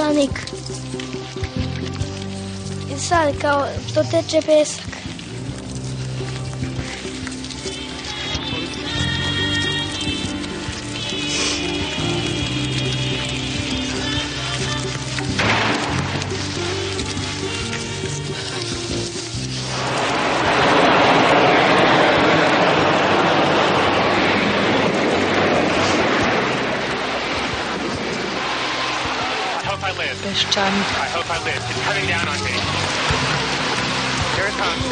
peščanik. I sad kao to teče pesak. It's coming down on me. Here it comes.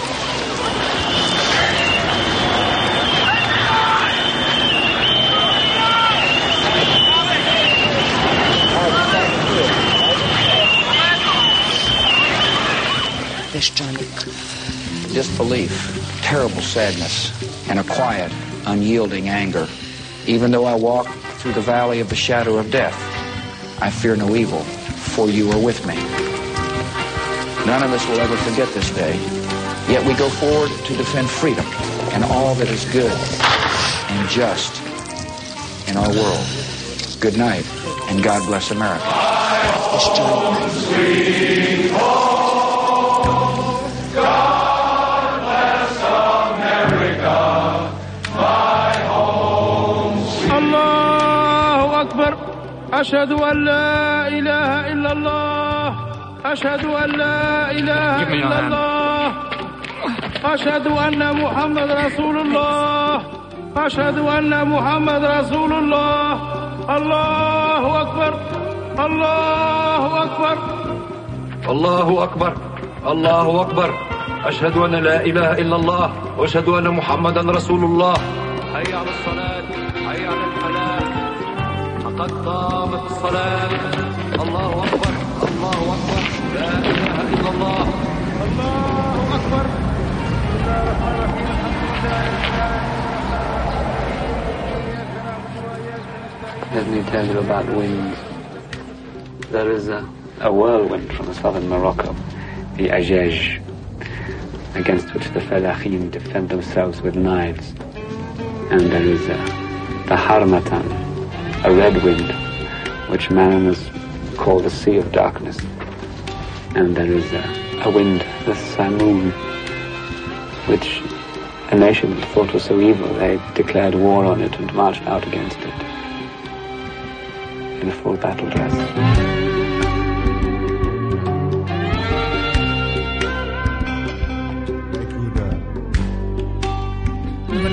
This Peščanik. disbelief, terrible sadness, and a quiet, unyielding anger. Even though I walk through the valley of the shadow of death, I fear no evil, for you are with me. None of us will ever forget this day, yet we go forward to defend freedom and all that is good and just in our world. Good night, and God bless America. Peščanik. الله أكبر أشهد أن لا إله إلا الله أشهد أن لا إله إلا. الله. أشهد أن محمد رسول الله. أشهد أن محمد رسول الله. الله أكبر. الله أكبر. الله أكبر. الله أكبر. أشهد أن لا إله إلا الله. وأشهد أن محمدا رسول الله. حي على الصلاة. حي على الفلاح. لقد قامت الصلاة. الله أكبر. لا إله إلا الله الله أكبر Let me tell you about wind. There is a, a whirlwind from southern Morocco, the Ajaj, against which the Falahim defend themselves with knives. And there is a, the Harmatan, a red wind, which mariners call the Sea of Darkness. And there is a, a wind, the Samoon, which a nation thought was so evil, they declared war on it and marched out against it in full battle dress.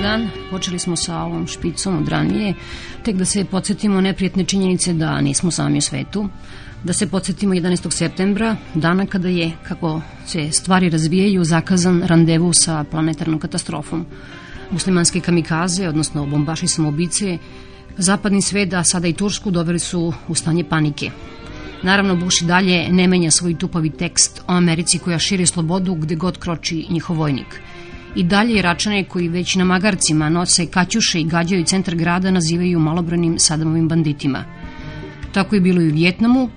Dan, počeli smo sa ovom špicom od ranije, tek da se podsjetimo neprijetne činjenice da nismo sami u svetu, da se podsjetimo 11. septembra, dana kada je, kako se stvari razvijaju, zakazan randevu sa planetarnom katastrofom. Muslimanske kamikaze, odnosno bombaši samoubice, zapadni svet, a sada i Tursku, doveli su u stanje panike. Naravno, Bush i dalje ne menja svoj tupavi tekst o Americi koja širi slobodu gde god kroči njihov vojnik. I dalje Iračane koji već na magarcima nose kaćuše i gađaju centar grada nazivaju malobranim Sadamovim banditima. Tako je bilo i u Vjetnamu.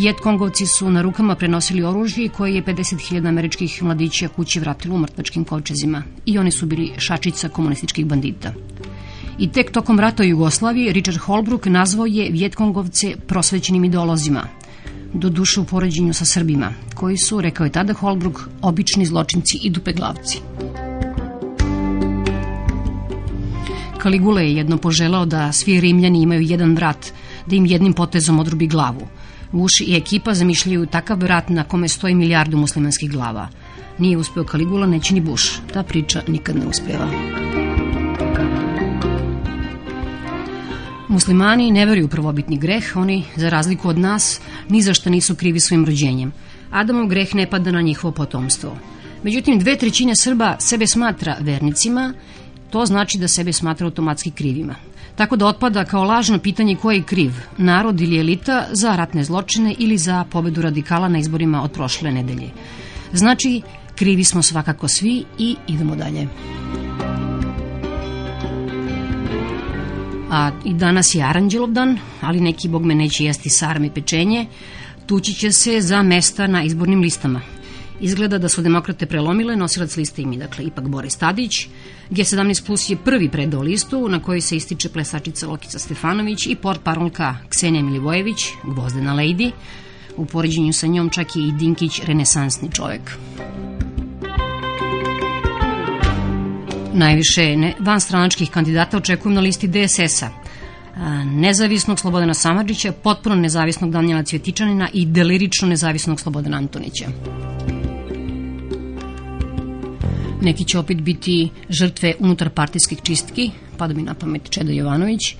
Vjetkongovci su na rukama prenosili oružje koje je 50.000 američkih mladića kući vratilo u mrtvačkim kovčezima. I oni su bili šačica komunističkih bandita. I tek tokom rata u Jugoslaviji Richard Holbrook nazvao je Vjetkongovce prosvećenim idolozima, do duše u poređenju sa Srbima, koji su, rekao je tada Holbrook, obični zločinci i dupeglavci. Kaligula je jedno poželao da svi Rimljani imaju jedan vrat, da im jednim potezom odrubi glavu. Vuš i ekipa zamišljaju takav vrat na kome stoji milijardu muslimanskih glava. Nije uspeo Kaligula, neće ni Buš. Ta priča nikad ne uspeva. Muslimani ne veruju u prvobitni greh, oni, za razliku od nas, ni za šta nisu krivi svojim rođenjem. Adamov greh ne pada na njihovo potomstvo. Međutim, dve trećine Srba sebe smatra vernicima, to znači da sebe smatra automatski krivima. Tako da otpada kao lažno pitanje ko je kriv, narod ili elita za ratne zločine ili za pobedu radikala na izborima od prošle nedelje. Znači, krivi smo svakako svi i idemo dalje. A i danas je Aranđelov dan, ali neki bog me neće jesti saram i pečenje, tući će se za mesta na izbornim listama. Izgleda da su demokrate prelomile, nosilac liste im je, dakle, ipak Boris Tadić. G17 Plus je prvi predao listu na kojoj se ističe plesačica Lokica Stefanović i port parolka Ksenija Milivojević, gvozdena lady. U poređenju sa njom čak je i Dinkić renesansni čovek. Najviše ne, vanstranačkih kandidata očekujem na listi DSS-a, nezavisnog Slobodana Samadžića, potpuno nezavisnog Danijela Cvjetičanina i delirično nezavisnog Slobodana Antonića. Neki će opet biti žrtve unutar partijskih čistki, pada mi na pamet Čeda Jovanović.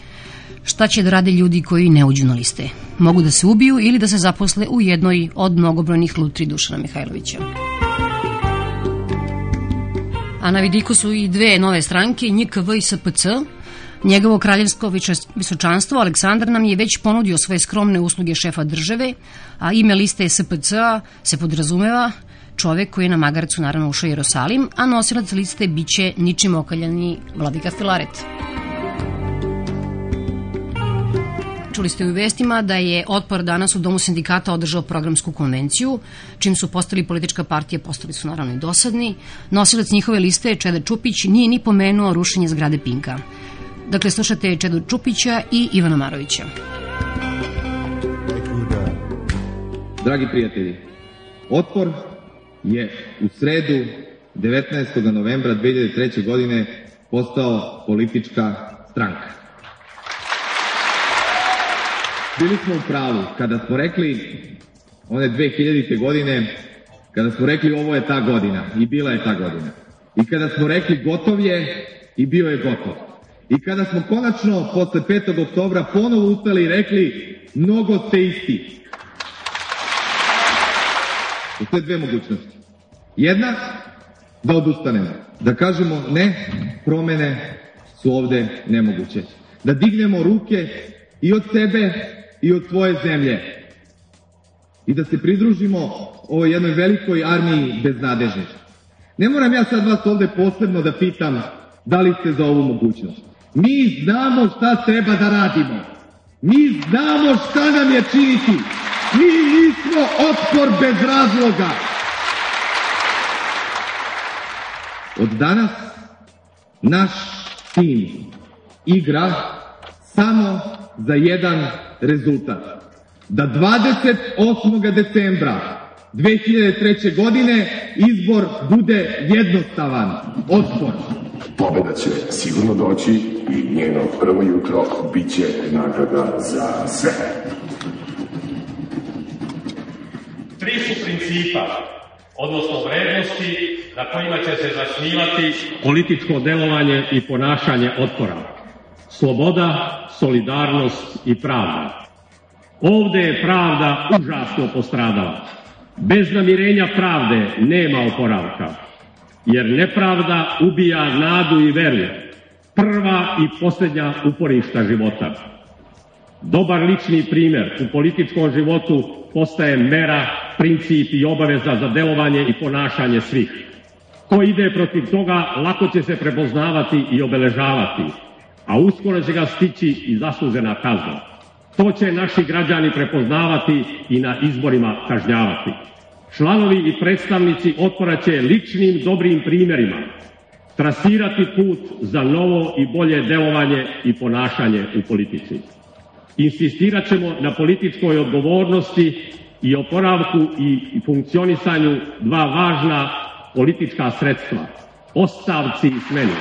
Šta će da rade ljudi koji ne uđu na liste? Mogu da se ubiju ili da se zaposle u jednoj od mnogobrojnih lutri Dušana Mihajlovića. A na vidiku su i dve nove stranke, NJKV i SPC. Njegovo kraljevsko visočanstvo Aleksandar nam je već ponudio svoje skromne usluge šefa države, a ime liste SPC se podrazumeva čovek koji je na magarcu naravno ušao Jerusalim, a nosilac liste biće ničim okaljani Vladika Filaret. Čuli ste u vestima da je Otpor danas u Domu sindikata održao programsku konvenciju, čim su postali politička partija, postali su naravno i dosadni. Nosilac njihove liste, Čeda Čupić, nije ni pomenuo rušenje zgrade Pinka. Dakle, slušate Čedu Čupića i Ivana Marovića. Dragi prijatelji, Otpor je u sredu 19. novembra 2003. godine postao politička stranka. Bili smo u pravu kada smo rekli one 2000. godine, kada smo rekli ovo je ta godina i bila je ta godina. I kada smo rekli gotov je i bio je gotov. I kada smo konačno posle 5. oktobra ponovo ustali i rekli mnogo ste isti. Postoje dve mogućnosti. Jedna, da odustanemo. Da kažemo ne, promene su ovde nemoguće. Da dignemo ruke i od sebe i od tvoje zemlje. I da se pridružimo ovoj jednoj velikoj armiji beznadežnih. Ne moram ja sad vas ovde posebno da pitam da li ste za ovu mogućnost. Mi znamo šta treba da radimo. Mi znamo šta nam je činiti. Mi nismo otpor bez razloga. Od danas naš tim igra samo za jedan rezultat. Da 28. decembra 2003. godine izbor bude jednostavan, otpor. Pobeda će sigurno doći i njeno prvo jutro bit će nagrada za sve. Tri su principa, odnosno vrednosti na kojima će se zasnivati političko delovanje i ponašanje otpora. Sloboda, solidarnost i pravda. Ovde je pravda užasno postradala. Bez namirenja pravde nema oporavka, jer nepravda ubija nadu i veru, prva i poslednja uporišta života. Dobar lični primer u političkom životu postaje mera, princip i obaveza za delovanje i ponašanje svih. Ko ide protiv toga, lako će se prepoznavati i obeležavati, a uskoro će ga stići i zaslužena kazna. To će naši građani prepoznavati i na izborima kažnjavati. Članovi i predstavnici otpora će ličnim dobrim primerima trasirati put za novo i bolje delovanje i ponašanje u politici. Insistirat ćemo na političkoj odgovornosti i oporavku i funkcionisanju dva važna politička sredstva, ostavci i smeni.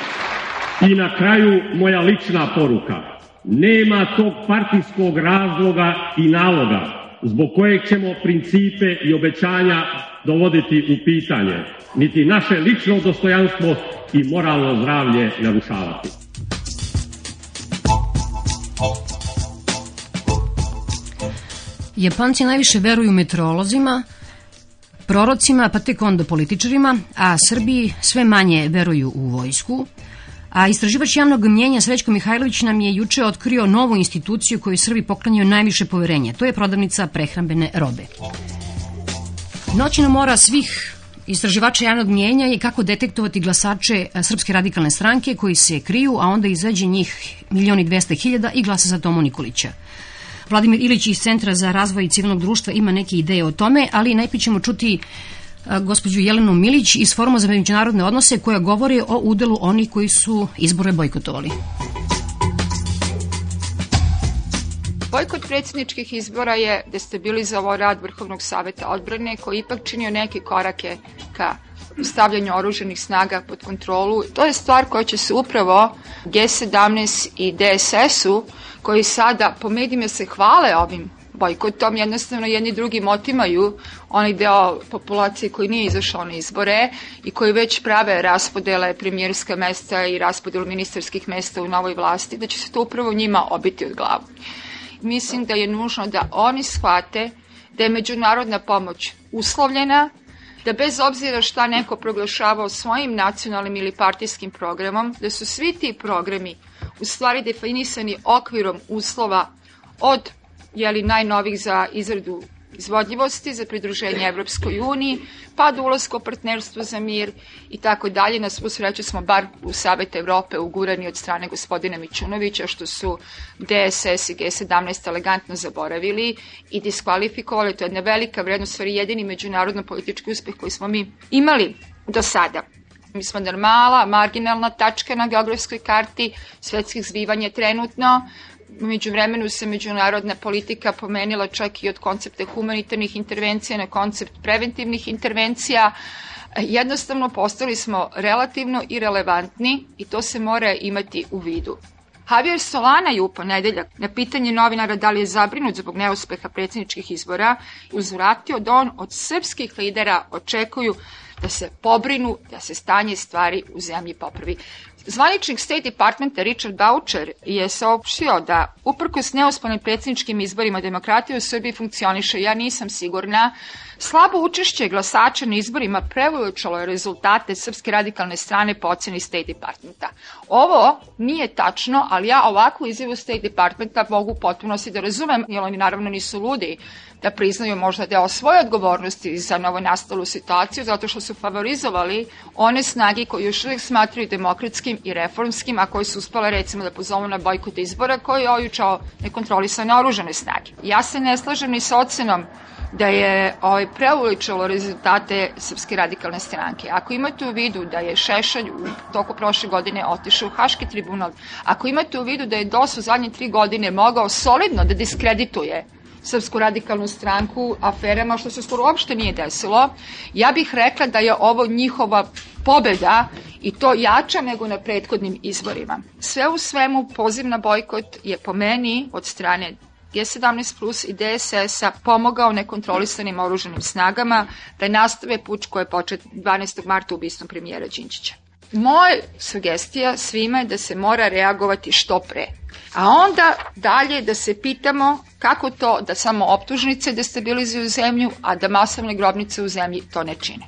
I na kraju moja lična poruka. Nema tog partijskog razloga i naloga zbog kojeg ćemo principe i obećanja dovoditi u pitanje, niti naše lično dostojanstvo i moralno zdravlje narušavati. Japanci najviše veruju meteorolozima, prorocima, pa tek onda političarima, a Srbiji sve manje veruju u vojsku. A istraživač javnog mnjenja Srećko Mihajlović nam je juče otkrio novu instituciju koju Srbi poklanjaju najviše poverenja. To je prodavnica prehrambene robe. Noćna mora svih istraživača javnog mnjenja je kako detektovati glasače Srpske radikalne stranke koji se kriju, a onda izađe njih milioni dvesta hiljada i glasa za Tomu Nikolića. Vladimir Ilić iz Centra za razvoj civilnog društva ima neke ideje o tome, ali najprej ćemo čuti gospođu Jelenu Milić iz Foruma za međunarodne odnose koja govori o udelu onih koji su izbore bojkotovali. Bojkot predsjedničkih izbora je destabilizovao rad Vrhovnog saveta odbrane koji ipak činio neke korake ka stavljanju oruženih snaga pod kontrolu. To je stvar koja će se upravo G17 i DSS-u koji sada po medijima se hvale ovim bojkotom, jednostavno jedni drugi otimaju onaj deo populacije koji nije izašao na izbore i koji već prave raspodele premijerska mesta i raspodelu ministarskih mesta u novoj vlasti, da će se to upravo njima obiti od glavu. Mislim da je nužno da oni shvate da je međunarodna pomoć uslovljena, da bez obzira šta neko proglašavao svojim nacionalnim ili partijskim programom, da su svi ti programi u stvari definisani okvirom uslova od jeli, najnovih za izradu izvodljivosti za pridruženje Evropskoj uniji, pa do ulazka u partnerstvo za mir i tako dalje. Na svu sreću smo bar u Savet Evrope ugurani od strane gospodina Mićunovića, što su DSS i G17 elegantno zaboravili i diskvalifikovali. To je jedna velika vrednost, stvari jedini međunarodno politički uspeh koji smo mi imali do sada. Mi smo normala, marginalna tačka na geografskoj karti svetskih zbivanja trenutno, Među vremenu se međunarodna politika pomenila čak i od koncepta humanitarnih intervencija na koncept preventivnih intervencija. Jednostavno postali smo relativno irelevantni i to se mora imati u vidu. Javier Solana je u ponedeljak na pitanje novinara da li je zabrinut zbog neuspeha predsjedničkih izbora uzvratio da on od srpskih lidera očekuju da se pobrinu da se stanje stvari u zemlji popravi. Zvaničnik State Departmenta Richard Boucher je saopštio da uprkos neuspanim predsjedničkim izborima demokratija u Srbiji funkcioniše. Ja nisam sigurna. Slabo učešće glasača na izborima prevojučalo je rezultate Srpske radikalne strane po oceni State Departmenta. Ovo nije tačno, ali ja ovakvu izjavu State Departmenta mogu potpuno si da razumem, jer oni naravno nisu ludi da priznaju možda deo svoje odgovornosti za novonastalu situaciju, zato što su favorizovali one snage koje još uvijek smatraju demokratskim i reformskim, a koji su uspale recimo da pozovu na bojkot izbora koji je ojučao nekontrolisane oružane snage. Ja se ne slažem ni sa ocenom da je ovaj, preuličalo rezultate Srpske radikalne stranke. Ako imate u vidu da je Šešelj u toku prošle godine otišao u Haški tribunal, ako imate u vidu da je DOS u zadnje tri godine mogao solidno da diskredituje Srpsku radikalnu stranku aferama, što se skoro uopšte nije desilo. Ja bih rekla da je ovo njihova pobeda i to jača nego na prethodnim izborima. Sve u svemu poziv na bojkot je po meni od strane G17 Plus i DSS-a pomogao nekontrolisanim oruženim snagama da nastave puč koji je počet 12. marta ubistvom premijera Đinčića. Moja sugestija svima je da se mora reagovati što pre. A onda dalje da se pitamo kako to da samo optužnice destabilizuju zemlju, a da masovne grobnice u zemlji to ne čine.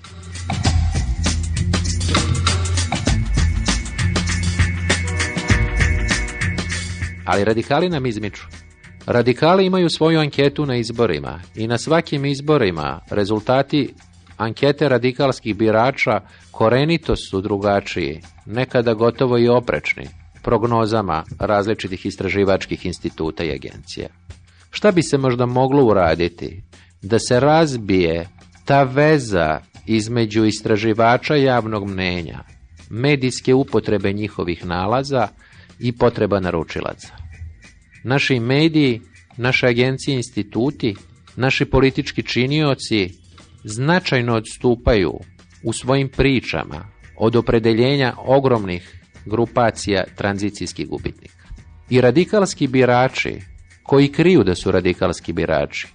Ali radikali nam izmiču. Radikali imaju svoju anketu na izborima i na svakim izborima rezultati ankete radikalskih birača korenito su drugačiji, nekada gotovo i oprečni, prognozama različitih istraživačkih instituta i agencija. Šta bi se možda moglo uraditi da se razbije ta veza između istraživača javnog mnenja, medijske upotrebe njihovih nalaza i potreba naručilaca? Naši mediji, naše agencije i instituti, naši politički činioci značajno odstupaju u svojim pričama od opredeljenja ogromnih grupacija tranzicijskih gubitnika. I radikalski birači, koji kriju da su radikalski birači,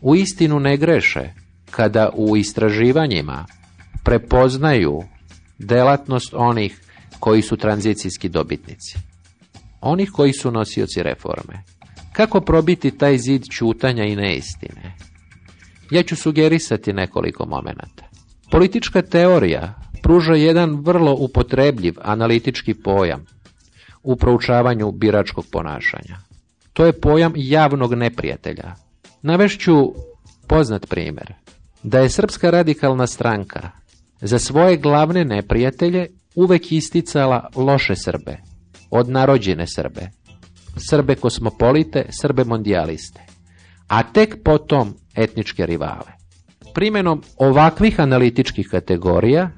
u istinu ne greše kada u istraživanjima prepoznaju delatnost onih koji su tranzicijski dobitnici onih koji su nosioci reforme. Kako probiti taj zid čutanja i neistine? Ja ću sugerisati nekoliko momenata. Politička teorija pruža jedan vrlo upotrebljiv analitički pojam u proučavanju biračkog ponašanja. To je pojam javnog neprijatelja. Navešću poznat primjer, da je Srpska radikalna stranka za svoje glavne neprijatelje uvek isticala loše Srbe, od narođene Srbe, Srbe kosmopolite, Srbe mondijaliste, a tek potom etničke rivale. Primenom ovakvih analitičkih kategorija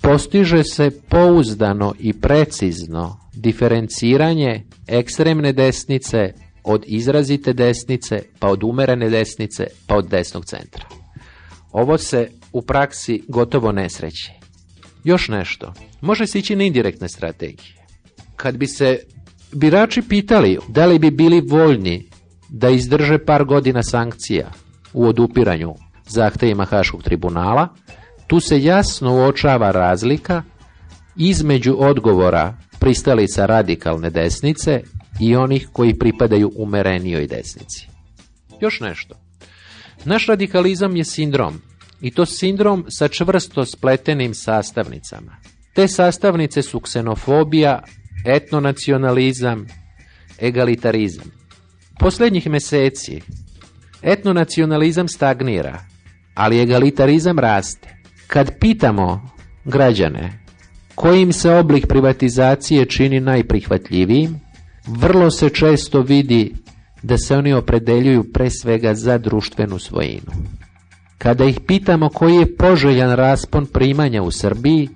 postiže se pouzdano i precizno diferenciranje ekstremne desnice od izrazite desnice, pa od umerene desnice, pa od desnog centra. Ovo se u praksi gotovo ne sreće. Još nešto, može se ići na indirektne strategije. Kad bi se birači pitali da li bi bili voljni da izdrže par godina sankcija u odupiranju zahtevima Haškog tribunala, tu se jasno uočava razlika između odgovora pristalica radikalne desnice i onih koji pripadaju umerenijoj desnici. Još nešto. Naš radikalizam je sindrom i to sindrom sa čvrsto spletenim sastavnicama. Te sastavnice su ksenofobija, etnonacionalizam, egalitarizam. Posljednjih meseci etnonacionalizam stagnira, ali egalitarizam raste. Kad pitamo građane kojim se oblik privatizacije čini najprihvatljivijim, vrlo se često vidi da se oni opredeljuju pre svega za društvenu svojinu. Kada ih pitamo koji je poželjan raspon primanja u Srbiji,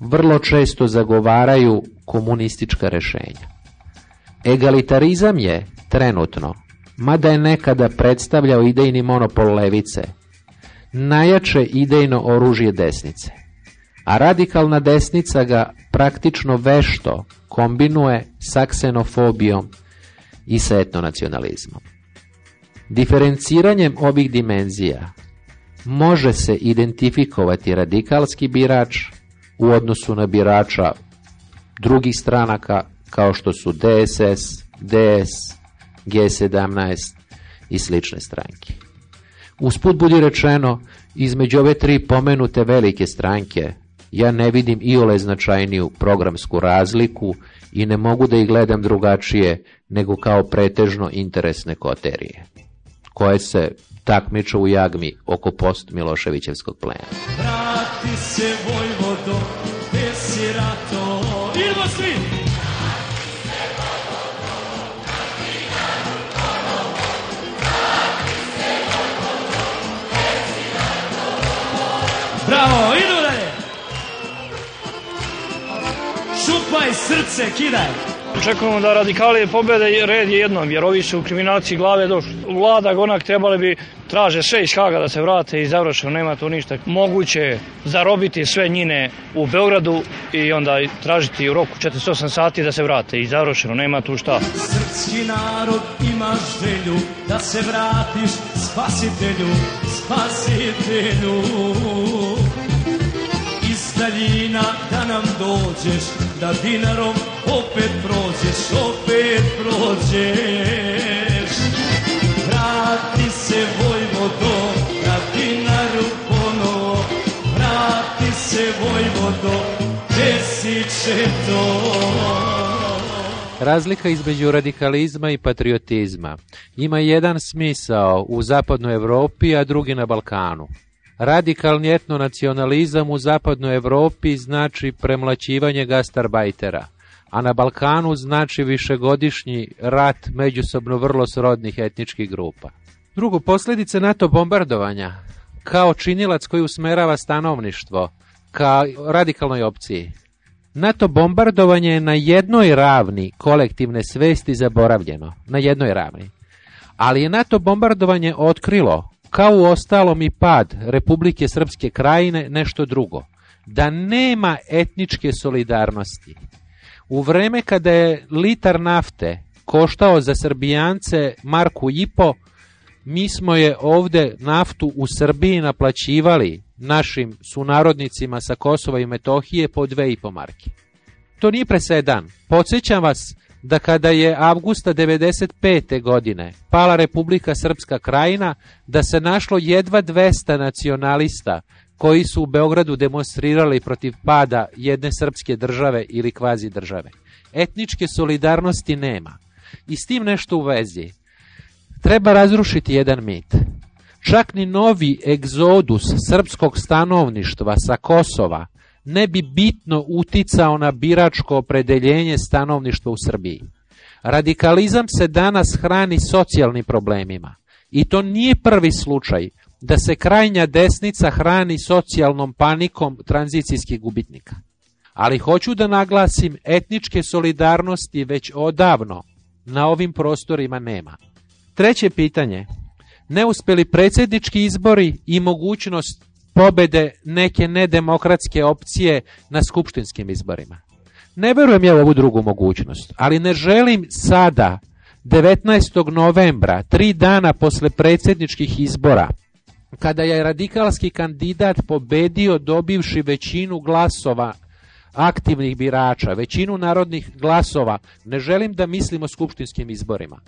vrlo često zagovaraju komunistička rešenja. Egalitarizam je, trenutno, mada je nekada predstavljao idejni monopol levice, najjače idejno oružje desnice. A radikalna desnica ga praktično vešto kombinuje sa ksenofobijom i sa etnonacionalizmom. Diferenciranjem ovih dimenzija može se identifikovati radikalski birač u odnosu na birača drugih stranaka kao što su DSS, DS, G17 i slične stranke. Usput budi rečeno, između ove tri pomenute velike stranke, ja ne vidim i ole značajniju programsku razliku i ne mogu da ih gledam drugačije nego kao pretežno interesne koterije, koje se takmiču u jagmi oko post Miloševićevskog plena. Vrati se Vojvodo, Bravo, idu dalje! Šupaj srce, kidaj! Očekujemo da radikali pobede red je jednom, jer ovi su kriminalci glave došli. Vlada onak trebali bi traže sve iz Haga da se vrate i završe, nema tu ništa. Moguće je zarobiti sve njine u Beogradu i onda tražiti u roku 48 sati da se vrate i završeno, nema tu šta. Srpski narod ima želju da se vratiš spasitelju, spasitelju. Daljina da nam dođeš, da dinarom opet prođeš, opet prođeš. Vrati se Vojvodo, na dinaru ponovo, vrati se Vojvodo, desiće to. Razlika između radikalizma i patriotizma ima jedan smisao u zapadnoj Europi, a drugi na Balkanu. Radikalni etnonacionalizam u zapadnoj Europi znači premlaćivanje gastarbajtera, a na Balkanu znači višegodišnji rat međusobno vrlo srodnih etničkih grupa. Drugo, posljedice NATO bombardovanja kao činilac koji usmerava stanovništvo ka radikalnoj opciji. NATO bombardovanje je na jednoj ravni kolektivne svesti zaboravljeno, na jednoj ravni. Ali je NATO bombardovanje otkrilo, kao u ostalom i pad Republike Srpske krajine, nešto drugo. Da nema etničke solidarnosti. U vreme kada je litar nafte koštao za Srbijance Marku i po, mi smo je ovde naftu u Srbiji naplaćivali našim sunarodnicima sa Kosova i Metohije po dve i po marke. To nije presedan. Podsjećam vas da kada je avgusta 95. godine pala Republika Srpska krajina, da se našlo jedva 200 nacionalista koji su u Beogradu demonstrirali protiv pada jedne srpske države ili kvazi države. Etničke solidarnosti nema. I s tim nešto u vezi. Treba razrušiti jedan mit. Čak ni novi egzodus srpskog stanovništva sa Kosova ne bi bitno uticao na biračko opredeljenje stanovništva u Srbiji. Radikalizam se danas hrani socijalnim problemima. I to nije prvi slučaj da se krajnja desnica hrani socijalnom panikom tranzicijskih gubitnika. Ali hoću da naglasim etničke solidarnosti već odavno na ovim prostorima nema. Treće pitanje. Neuspjeli predsjednički izbori i mogućnost pobede neke nedemokratske opcije na skupštinskim izborima. Ne verujem ja u ovu drugu mogućnost, ali ne želim sada 19. novembra, tri dana posle predsjedničkih izbora, kada je radikalski kandidat pobedio dobivši većinu glasova aktivnih birača, većinu narodnih glasova, ne želim da mislim o skupštinskim izborima.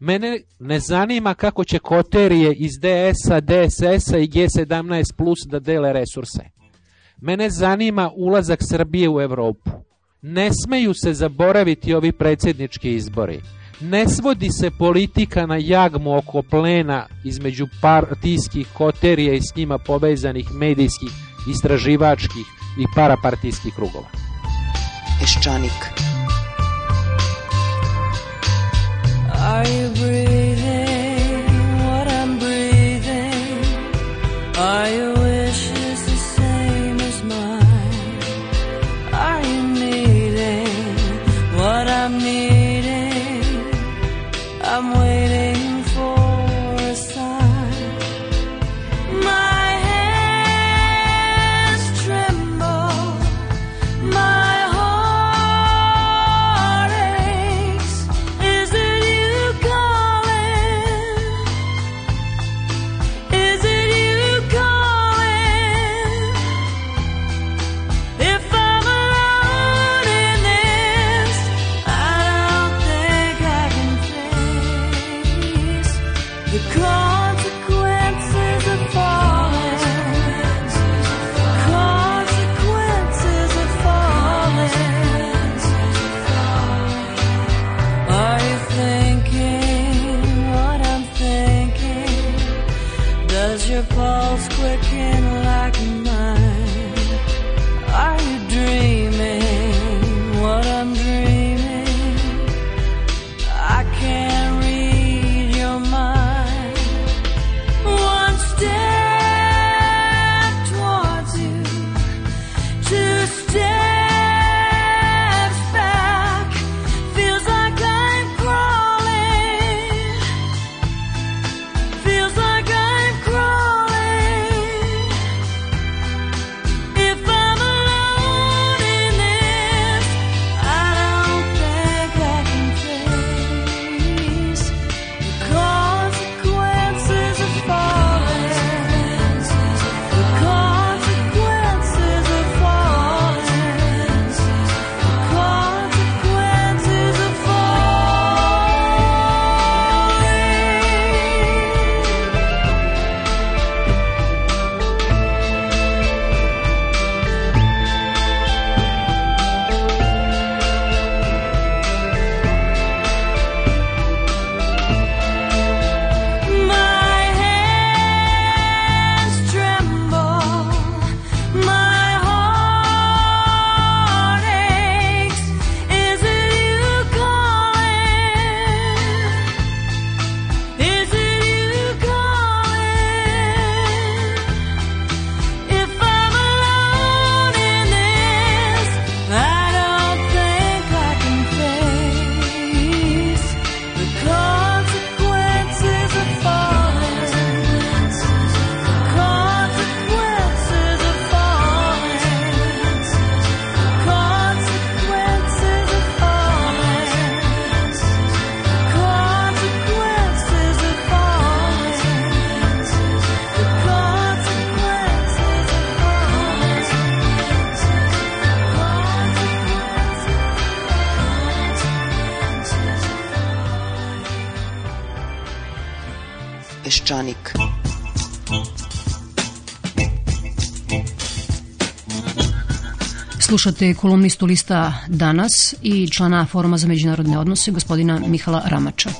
Mene ne zanima kako će koterije iz DS-a, DSS-a i G17 plus da dele resurse. Mene zanima ulazak Srbije u Europu. Ne smeju se zaboraviti ovi predsjednički izbori. Ne svodi se politika na jagmu oko plena između partijskih koterija i s njima povezanih medijskih, istraživačkih i parapartijskih krugova. Peščanik. Are you breathing what I'm breathing? Are your Slušate kolumnistu lista Danas i člana Foruma za međunarodne odnose gospodina Mihala Ramača.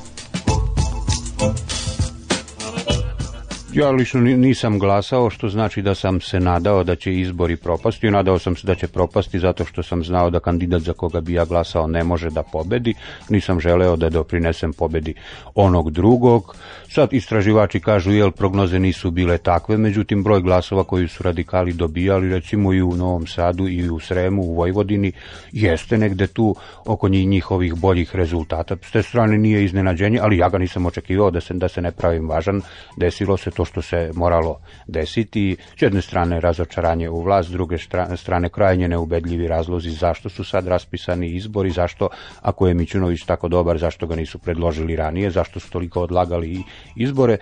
Ja lično nisam glasao, što znači da sam se nadao da će izbori propasti. Nadao sam se da će propasti zato što sam znao da kandidat za koga bi ja glasao ne može da pobedi. Nisam želeo da doprinesem pobedi onog drugog. Sad istraživači kažu, jel prognoze nisu bile takve, međutim broj glasova koji su radikali dobijali, recimo i u Novom Sadu i u Sremu, u Vojvodini, jeste negde tu oko njih njihovih boljih rezultata. S te strane nije iznenađenje, ali ja ga nisam očekivao da se, da se ne pravim važan. Desilo se to što se moralo desiti. S jedne strane razočaranje u vlast, s druge strane krajnje neubedljivi razlozi zašto su sad raspisani izbori, zašto ako je Mićunović tako dobar, zašto ga nisu predložili ranije, zašto su toliko odlagali izbore.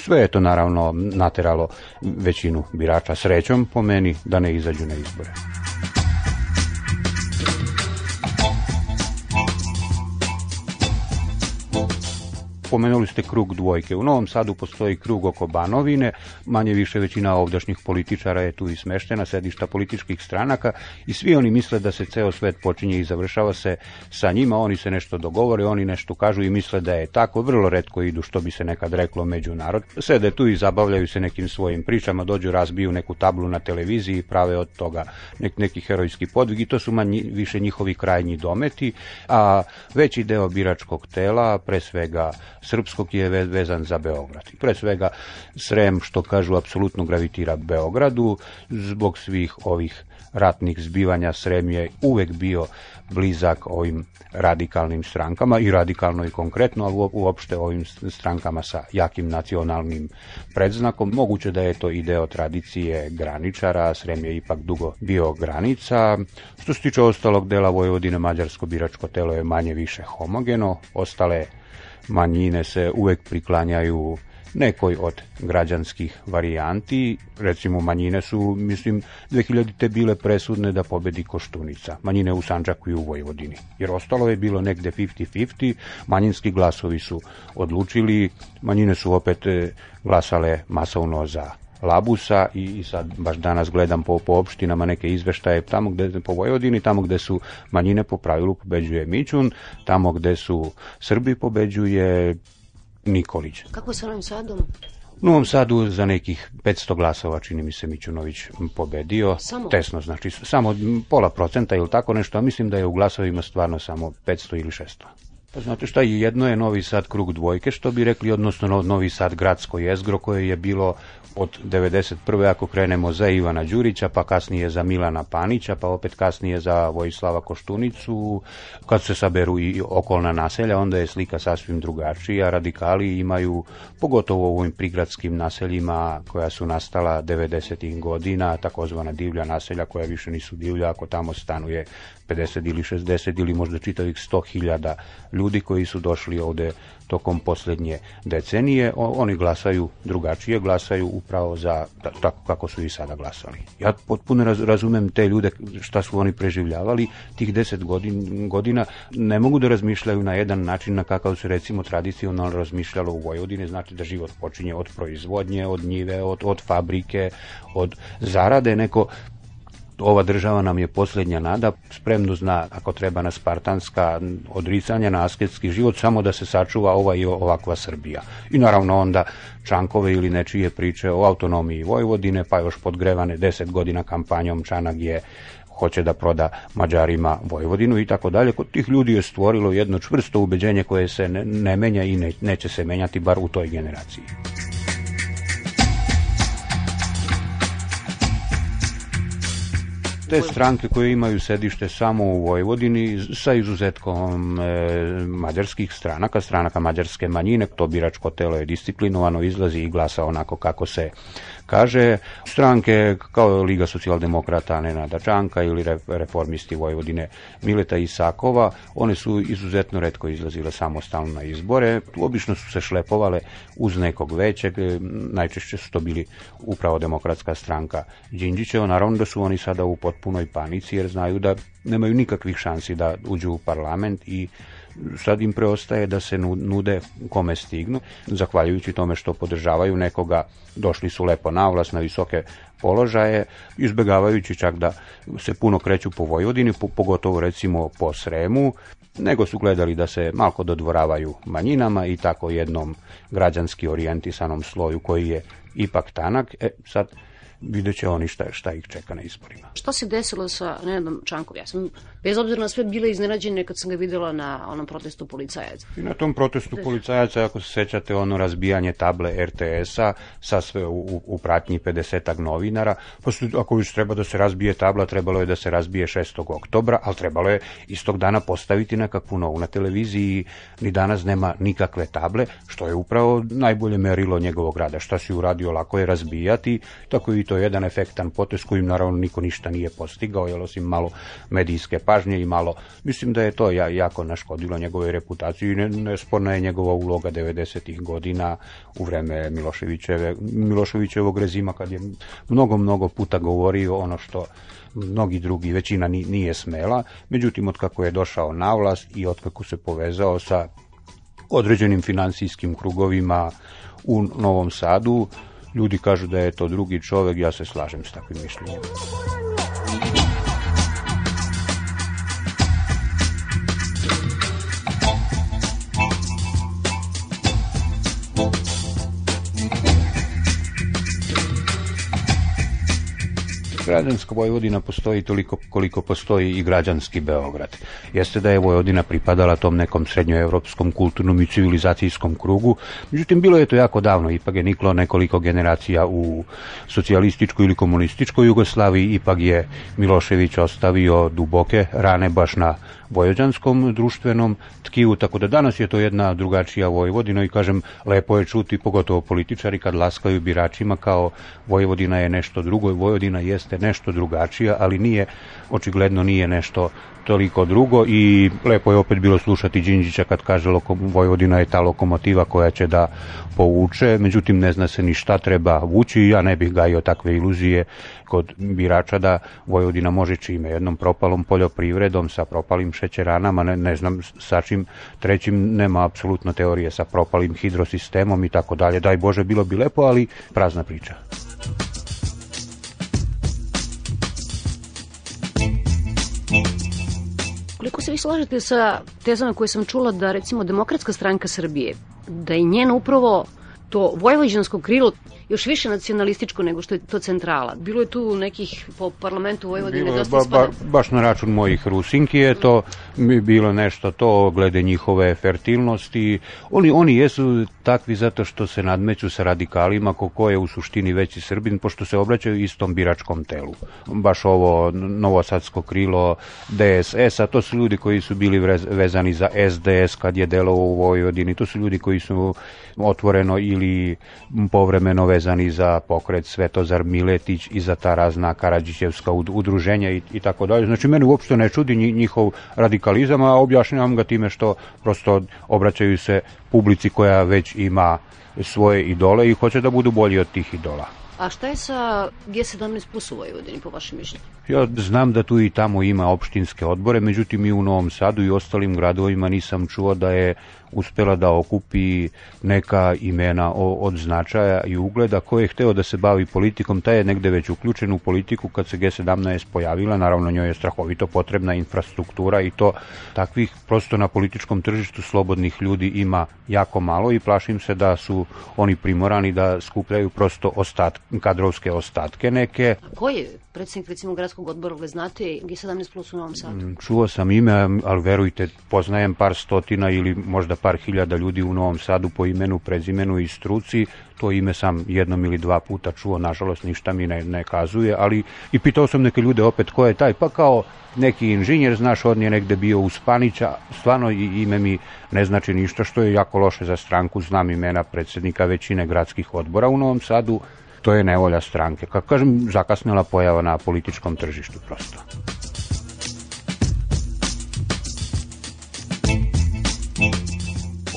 Sve je to naravno nateralo većinu birača srećom po meni da ne izađu na izbore. Pomenuli ste krug dvojke. U Novom Sadu postoji krug oko Banovine, manje više većina ovdašnjih političara je tu i smeštena, sedišta političkih stranaka i svi oni misle da se ceo svet počinje i završava se sa njima, oni se nešto dogovore, oni nešto kažu i misle da je tako, vrlo redko idu što bi se nekad reklo među narod. Sede tu i zabavljaju se nekim svojim pričama, dođu, razbiju neku tablu na televiziji i prave od toga nek, neki herojski podvig i to su manji, više njihovi krajnji dometi, a veći deo biračkog tela, pre svega srpskog je vezan za Beograd. Pre svega Srem, što kažu, apsolutno gravitira Beogradu, zbog svih ovih ratnih zbivanja Srem je uvek bio blizak ovim radikalnim strankama i radikalno i konkretno, ali uopšte ovim strankama sa jakim nacionalnim predznakom. Moguće da je to i deo tradicije graničara, Srem je ipak dugo bio granica. Što se tiče ostalog dela Vojvodine, mađarsko biračko telo je manje više homogeno, ostale manjine se uvek priklanjaju nekoj od građanskih varijanti, recimo manjine su, mislim, 2000. bile presudne da pobedi Koštunica, manjine u Sanđaku i u Vojvodini, jer ostalo je bilo negde 50-50, manjinski glasovi su odlučili, manjine su opet e, glasale masovno za Labusa i, i sad baš danas gledam po, po opštinama neke izveštaje tamo gde po Vojvodini, tamo gde su manjine po pravilu pobeđuje Mićun, tamo gde su Srbi pobeđuje Nikolić. Kako sa Novim Sadom? U Novom Sadu za nekih 500 glasova čini mi se Mićunović pobedio. Samo? Tesno, znači samo pola procenta ili tako nešto, a mislim da je u glasovima stvarno samo 500 ili 600. Pa znate šta, jedno je Novi Sad krug dvojke, što bi rekli, odnosno Novi Sad gradsko jezgro koje je bilo od 91. ako krenemo za Ivana Đurića, pa kasnije za Milana Panića, pa opet kasnije za Vojislava Koštunicu. Kad se saberu i okolna naselja, onda je slika sasvim drugačija. Radikali imaju, pogotovo u ovim prigradskim naseljima koja su nastala 90. godina, takozvana divlja naselja koja više nisu divlja, ako tamo stanuje 50 ili 60 ili možda čitavih 100.000 ljudi koji su došli ovde tokom posljednje decenije, oni glasaju drugačije, glasaju upravo za tako kako su i sada glasali. Ja potpuno razumem te ljude šta su oni preživljavali. Tih deset godin, godina, ne mogu da razmišljaju na jedan način na kakav se recimo tradicionalno razmišljalo u Vojvodini, znači da život počinje od proizvodnje, od njive, od, od fabrike, od zarade, neko ova država nam je posljednja nada, spremno zna ako treba na spartanska odricanja, na asketski život, samo da se sačuva ova i ovakva Srbija. I naravno onda Čankove ili nečije priče o autonomiji Vojvodine, pa još podgrevane deset godina kampanjom Čanak je hoće da proda Mađarima Vojvodinu i tako dalje. Kod tih ljudi je stvorilo jedno čvrsto ubeđenje koje se ne, ne menja i ne, neće se menjati bar u toj generaciji. Te stranke koje imaju sedište samo u Vojvodini sa izuzetkom e, mađarskih stranaka, stranaka mađarske manjine, to biračko telo je disciplinovano, izlazi i glasa onako kako se kaže. Stranke kao Liga socijaldemokrata Nenada Čanka ili reformisti Vojvodine Mileta Isakova, one su izuzetno redko izlazile samostalno na izbore. Obično su se šlepovale uz nekog većeg, najčešće su to bili upravo demokratska stranka Đinđićeva. Naravno da su oni sada u potpunoj panici jer znaju da nemaju nikakvih šansi da uđu u parlament i sad im preostaje da se nude kome stignu, zahvaljujući tome što podržavaju nekoga, došli su lepo na vlast, na visoke položaje, izbegavajući čak da se puno kreću po Vojvodini, pogotovo recimo po Sremu, nego su gledali da se malko dodvoravaju manjinama i tako jednom građanski orijentisanom sloju koji je ipak tanak. E, sad, vidjet će oni šta, šta ih čeka na izborima. Šta se desilo sa Nenadom Čankom? Ja sam, bez obzira na sve, bila iznenađena kad sam ga videla na onom protestu policajaca. I na tom protestu policajaca, ako se sećate, ono razbijanje table RTS-a sa sve u, u pratnji 50 novinara, pa su, ako još treba da se razbije tabla, trebalo je da se razbije 6. oktobra, ali trebalo je istog dana postaviti nekakvu novu na televiziji, ni danas nema nikakve table, što je upravo najbolje merilo njegovog rada. Šta si uradio, lako je razbijati, tako i to je jedan efektan potez kojim naravno niko ništa nije postigao, jer osim malo medijske pažnje malo, mislim da je to ja, jako naškodilo njegovoj reputaciji i ne, nesporna je njegova uloga 90. godina u vreme Miloševićeve, Miloševićevog rezima kad je mnogo, mnogo puta govorio ono što mnogi drugi, većina nije smela, međutim od kako je došao na vlast i od kako se povezao sa određenim finansijskim krugovima u Novom Sadu, Ljudi kažu da je to drugi čovek, ja se slažem s takvim mišljenjem. Građanska Vojvodina postoji toliko koliko postoji i građanski Beograd. Jeste da je Vojvodina pripadala tom nekom srednjoevropskom kulturnom i civilizacijskom krugu, međutim bilo je to jako davno, ipak je niklo nekoliko generacija u socijalističkoj ili komunističkoj Jugoslaviji, ipak je Milošević ostavio duboke rane baš na vojođanskom društvenom tkivu, tako da danas je to jedna drugačija Vojvodina i kažem, lepo je čuti, pogotovo političari kad laskaju biračima kao Vojvodina je nešto drugo, Vojvodina jeste nešto drugačija, ali nije, očigledno nije nešto toliko drugo i lepo je opet bilo slušati Đinđića kad kaže lokom, Vojvodina je ta lokomotiva koja će da povuče, međutim ne zna se ni šta treba vući i ja ne bih gajio takve iluzije kod birača da Vojvodina može čime jednom propalom poljoprivredom sa propalim šećeranama, ne, ne znam sa čim trećim nema apsolutno teorije sa propalim hidrosistemom i tako dalje. Daj Bože bilo bi lepo, ali prazna priča. Koliko se vi slažete sa tezama koje sam čula da recimo Demokratska stranka Srbije, da je njena upravo to vojvođansko krilo još više nacionalističko nego što je to centrala. Bilo je tu nekih po parlamentu Vojvodine bilo dosta ba, ba, baš na račun mojih Rusinki je to bilo nešto to glede njihove fertilnosti. Oni, oni jesu takvi zato što se nadmeću sa radikalima ko, ko je u suštini veći Srbin, pošto se obraćaju istom biračkom telu. Baš ovo novosadsko krilo DSS, a to su ljudi koji su bili vezani za SDS kad je delo u Vojvodini, to su ljudi koji su otvoreno ili povremeno vezani za pokret Svetozar Miletić i za ta razna Karadžićevska udruženja i, i tako dalje. Znači, mene uopšte ne čudi njihov radikalizam, a objašnjavam ga time što prosto obraćaju se publici koja već ima svoje idole i hoće da budu bolji od tih idola. A šta je sa G17 plus u Vojvodini, po vašem mišljenju? Ja znam da tu i tamo ima opštinske odbore, međutim i u Novom Sadu i ostalim gradovima nisam čuo da je uspela da okupi neka imena od značaja i ugleda. Ko je hteo da se bavi politikom, taj je negde već uključen u politiku kad se G17 pojavila. Naravno, njoj je strahovito potrebna infrastruktura i to takvih prosto na političkom tržištu slobodnih ljudi ima jako malo i plašim se da su oni primorani da skupljaju prosto ostat, kadrovske ostatke neke. Ko je predsednik recimo gradskog odbora, li znate G17 plus u Novom Sadu? Mm, čuo sam ime, ali verujte, poznajem par stotina ili možda par hiljada ljudi u Novom Sadu po imenu, prezimenu i struci, to ime sam jednom ili dva puta čuo, nažalost ništa mi ne, ne kazuje, ali i pitao sam neke ljude opet ko je taj, pa kao neki inženjer, znaš, on je negde bio u Spanića, stvarno ime mi ne znači ništa, što je jako loše za stranku, znam imena predsednika većine gradskih odbora u Novom Sadu, to je nevolja stranke. Kako kažem, zakasnila pojava na političkom tržištu prosto.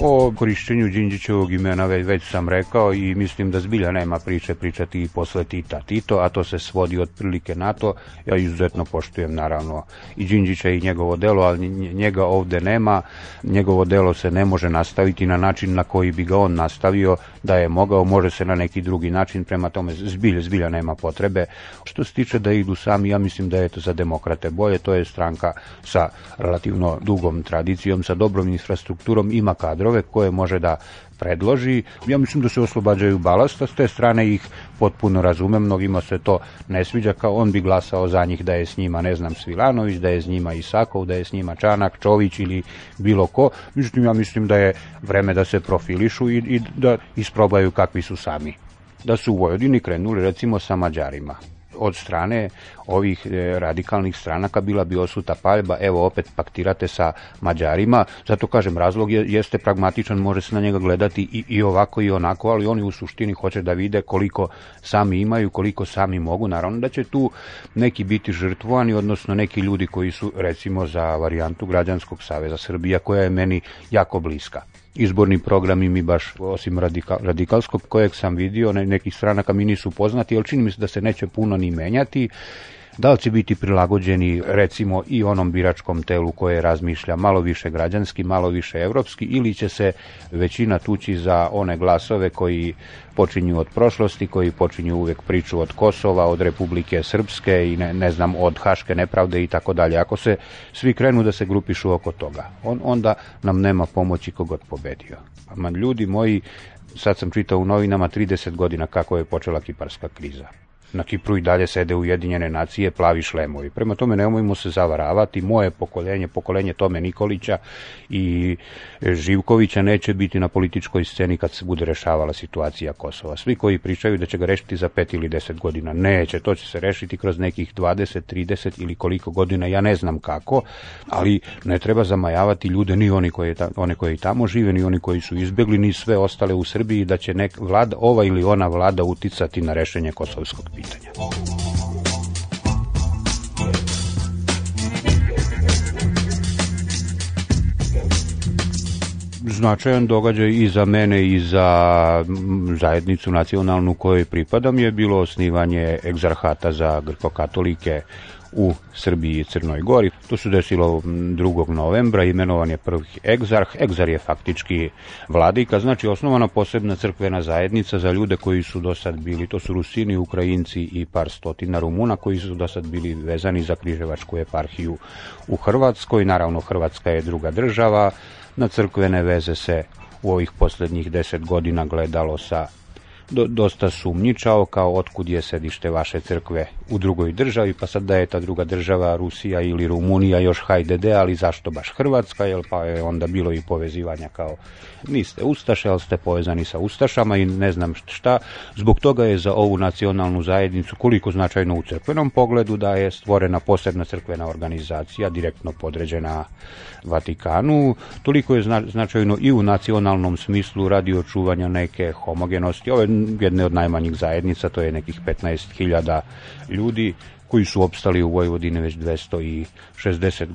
O korišćenju Đinđićevog imena već, već sam rekao i mislim da zbilja nema priče pričati i posle Tita Tito, a to se svodi otprilike na to. Ja izuzetno poštujem naravno i Đinđića i njegovo delo, ali njega ovde nema. Njegovo delo se ne može nastaviti na način na koji bi ga on nastavio, da je mogao, može se na neki drugi način, prema tome zbilja, zbilja nema potrebe. Što se tiče da idu sami, ja mislim da je to za demokrate bolje, to je stranka sa relativno dugom tradicijom, sa dobrom infrastrukturom, ima kadrove koje može da predloži. Ja mislim da se oslobađaju balasta, s te strane ih potpuno razumem, mnogima se to ne sviđa, kao on bi glasao za njih da je s njima, ne znam, Svilanović, da je s njima Isakov, da je s njima Čanak, Čović ili bilo ko. Međutim, ja mislim da je vreme da se profilišu i, i da isprobaju kakvi su sami. Da su u Vojvodini krenuli recimo sa Mađarima od strane ovih e, radikalnih stranaka bila bi osuta paljba, evo opet paktirate sa Mađarima, zato kažem razlog je, jeste pragmatičan, može se na njega gledati i, i ovako i onako, ali oni u suštini hoće da vide koliko sami imaju, koliko sami mogu, naravno da će tu neki biti žrtvovani, odnosno neki ljudi koji su recimo za varijantu Građanskog saveza Srbija koja je meni jako bliska izborni programi mi baš, osim radikal, radikalskog kojeg sam vidio, ne, nekih stranaka mi nisu poznati, ali čini mi se da se neće puno ni menjati. Da li će biti prilagođeni recimo i onom biračkom telu koje razmišlja malo više građanski, malo više evropski ili će se većina tući za one glasove koji počinju od prošlosti, koji počinju uvek priču od Kosova, od Republike Srpske i ne, ne znam, od Haške nepravde i tako dalje. Ako se svi krenu da se grupišu oko toga, on, onda nam nema pomoći kogod pobedio. Man, ljudi moji, sad sam čitao u novinama 30 godina kako je počela kiparska kriza na Kipru i dalje sede Ujedinjene nacije plavi šlemovi. Prema tome nemojmo se zavaravati, moje pokoljenje, pokoljenje Tome Nikolića i Živkovića neće biti na političkoj sceni kad se bude rešavala situacija Kosova. Svi koji pričaju da će ga rešiti za pet ili deset godina, neće, to će se rešiti kroz nekih 20, 30 ili koliko godina, ja ne znam kako, ali ne treba zamajavati ljude, ni oni koji, one koji tamo žive, ni oni koji su izbegli, ni sve ostale u Srbiji, da će nek vlada, ova ili ona vlada uticati na rešenje kosovskog pitanja pitanja. Značajan događaj i za mene i za zajednicu nacionalnu kojoj pripadam je bilo osnivanje egzarhata za grkokatolike u Srbiji i Crnoj Gori. To se desilo 2. novembra, imenovan je prvi egzarh. Egzar je faktički vladika, znači osnovana posebna crkvena zajednica za ljude koji su do sad bili, to su Rusini, Ukrajinci i par stotina Rumuna koji su do sad bili vezani za križevačku eparhiju u Hrvatskoj. Naravno, Hrvatska je druga država, na crkvene veze se u ovih poslednjih deset godina gledalo sa dosta sumnjičao kao otkud je sedište vaše crkve u drugoj državi, pa sad da je ta druga država Rusija ili Rumunija još hajde ali zašto baš Hrvatska, jel pa je onda bilo i povezivanja kao niste Ustaše, ali ste povezani sa Ustašama i ne znam šta. Zbog toga je za ovu nacionalnu zajednicu koliko značajno u crkvenom pogledu da je stvorena posebna crkvena organizacija direktno podređena Vatikanu, toliko je značajno i u nacionalnom smislu radi očuvanja neke homogenosti. Ove jedne od najmanjih zajednica, to je nekih 15.000 ljudi koji su opstali u Vojvodini već 260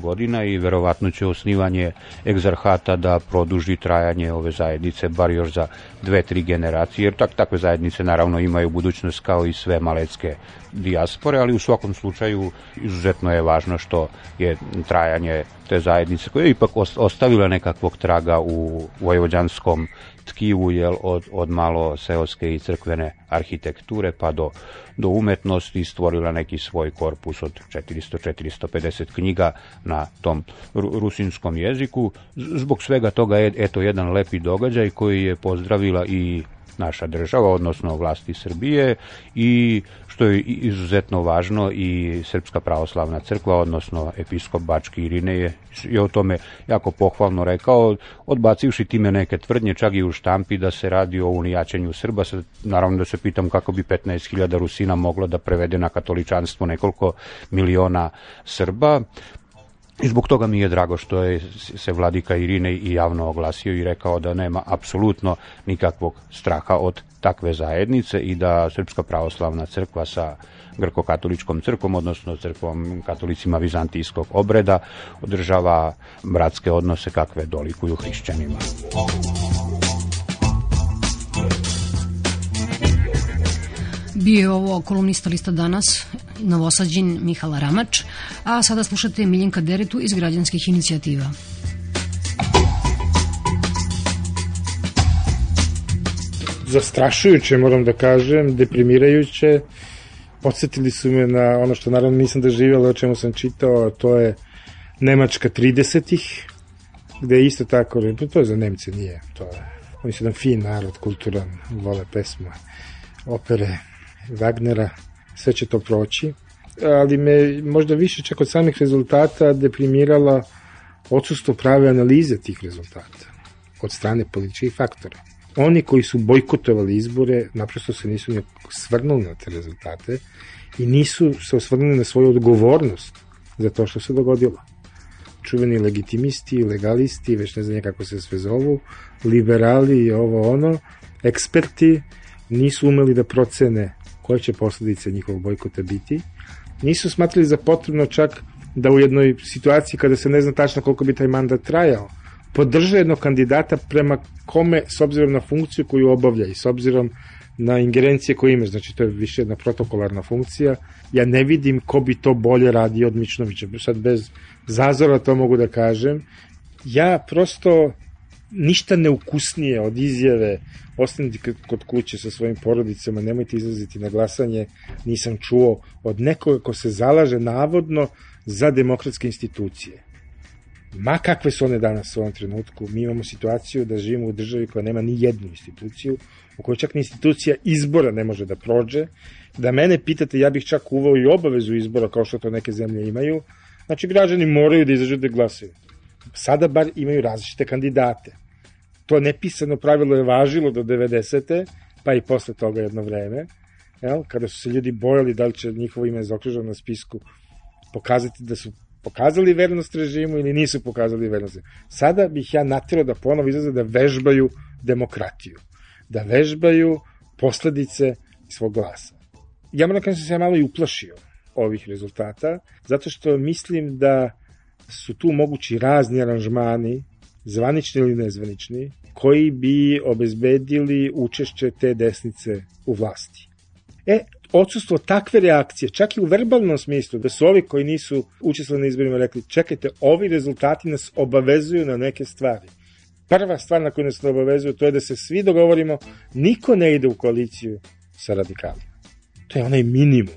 godina i verovatno će osnivanje egzarhata da produži trajanje ove zajednice bar još za dve, tri generacije, jer tak, takve zajednice naravno imaju budućnost kao i sve malecke dijaspore, ali u svakom slučaju izuzetno je važno što je trajanje te zajednice koja je ipak ostavila nekakvog traga u vojvođanskom tkivu jel, od, od malo seoske i crkvene arhitekture pa do, do umetnosti stvorila neki svoj korpus od 400-450 knjiga na tom rusinskom jeziku. Zbog svega toga je eto jedan lepi događaj koji je pozdravila i naša država, odnosno vlasti Srbije i što je izuzetno važno i Srpska pravoslavna crkva, odnosno episkop Bački Irine je, je o tome jako pohvalno rekao, odbacivši time neke tvrdnje, čak i u štampi da se radi o unijačenju Srba, sad, naravno da se pitam kako bi 15.000 Rusina moglo da prevede na katoličanstvo nekoliko miliona Srba, I zbog toga mi je drago što je se vladika Irine i javno oglasio i rekao da nema apsolutno nikakvog straha od takve zajednice i da Srpska pravoslavna crkva sa grko-katoličkom crkvom, odnosno crkvom katolicima vizantijskog obreda, održava bratske odnose kakve dolikuju hrišćanima. Bio je ovo kolumnista lista danas, novosađin Mihala Ramač, a sada slušate Miljenka Deretu iz građanskih inicijativa. Zastrašujuće, moram da kažem, deprimirajuće. Podsjetili su me na ono što naravno nisam doživjela, o čemu sam čitao, to je Nemačka 30-ih, gde je isto tako, to je za Nemce, nije, to je, oni su jedan fin narod, kulturan, vole pesmu, opere, Wagnera, sve će to proći, ali me možda više čak od samih rezultata deprimirala odsustvo prave analize tih rezultata od strane političkih faktora. Oni koji su bojkotovali izbore naprosto se nisu ni svrnuli na te rezultate i nisu se osvrnuli na svoju odgovornost za to što se dogodilo. Čuveni legitimisti, legalisti, već ne znam kako se sve zovu, liberali i ovo ono, eksperti nisu umeli da procene koje će posledice njihovog bojkota biti. Nisu smatrali za potrebno čak da u jednoj situaciji kada se ne zna tačno koliko bi taj mandat trajao, podrže jednog kandidata prema kome, s obzirom na funkciju koju obavlja i s obzirom na ingerencije koje ima, znači to je više jedna protokolarna funkcija, ja ne vidim ko bi to bolje radio od Mičnovića. Sad bez zazora to mogu da kažem. Ja prosto ništa neukusnije od izjave ostanite kod kuće sa svojim porodicama, nemojte izlaziti na glasanje, nisam čuo od nekoga ko se zalaže navodno za demokratske institucije. Ma kakve su one danas u ovom trenutku, mi imamo situaciju da živimo u državi koja nema ni jednu instituciju, u kojoj čak ni institucija izbora ne može da prođe. Da mene pitate, ja bih čak uvao i obavezu izbora kao što to neke zemlje imaju. Znači, građani moraju da izađu da glasaju. Sada bar imaju različite kandidate. To nepisano pravilo je važilo do 90. pa i posle toga jedno vreme. Jel? Kada su se ljudi bojali da li će njihovo ime zaokruženo na spisku pokazati da su pokazali vernost režimu ili nisu pokazali vernost režimu. Sada bih ja natirao da ponovo izlaze da vežbaju demokratiju, da vežbaju posledice svog glasa. Ja moram da kažem da se malo i uplašio ovih rezultata, zato što mislim da su tu mogući razni aranžmani, zvanični ili nezvanični, koji bi obezbedili učešće te desnice u vlasti. E, odsustvo takve reakcije, čak i u verbalnom smislu, da su ovi koji nisu učestvovali na izborima rekli, čekajte, ovi rezultati nas obavezuju na neke stvari. Prva stvar na koju nas obavezuju, to je da se svi dogovorimo, niko ne ide u koaliciju sa radikalima. To je onaj minimum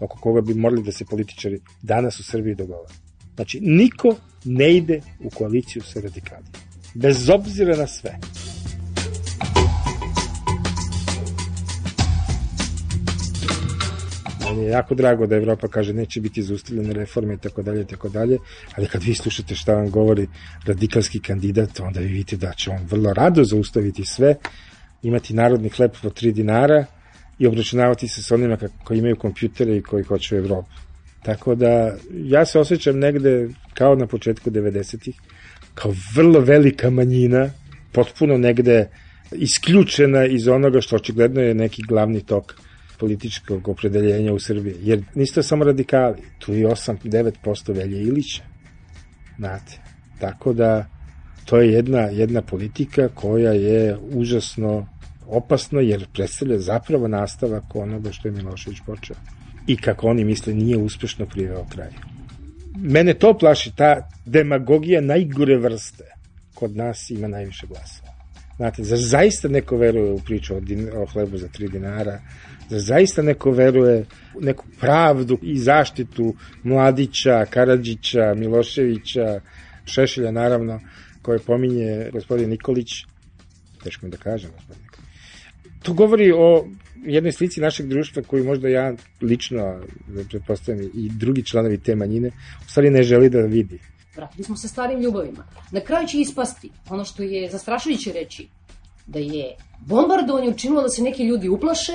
oko koga bi morali da se političari danas u Srbiji dogovore. Znači, niko ne ide u koaliciju sa radikalima. Bez obzira na sve. Meni je jako drago da Evropa kaže neće biti zaustavljene reforme i tako dalje tako dalje, ali kad vi slušate šta vam govori radikalski kandidat, onda vi vidite da će on vrlo rado zaustaviti sve, imati narodni hleb po 3 dinara i obračunavati se sa onima koji imaju kompjutere i koji hoće u Evropu. Tako da ja se osjećam negde kao na početku 90-ih, kao vrlo velika manjina, potpuno negde isključena iz onoga što očigledno je neki glavni tok političkog opredeljenja u Srbiji. Jer niste samo radikali, tu je 8-9% Velje Ilića. Znate. Tako da to je jedna, jedna politika koja je užasno opasna jer predstavlja zapravo nastavak onoga što je Milošević počeo. I kako oni misle nije uspešno priveo kraj. Mene to plaši, ta demagogija najgore vrste kod nas ima najviše glasa. Znate, za zaista neko veruje u priču o, din, o hlebu za 3 dinara, da zaista neko veruje u neku pravdu i zaštitu Mladića, Karadžića, Miloševića, Šešelja naravno, koje pominje gospodin Nikolić, teško mi da kažem gospodin To govori o jednoj slici našeg društva koju možda ja lično, pretpostavljam, i drugi članovi te manjine, u stvari ne želi da vidi. Vratili smo se starim ljubavima. Na kraju će ispasti ono što je zastrašujuće reći, da je bombardovanje učinilo da se neki ljudi uplaše,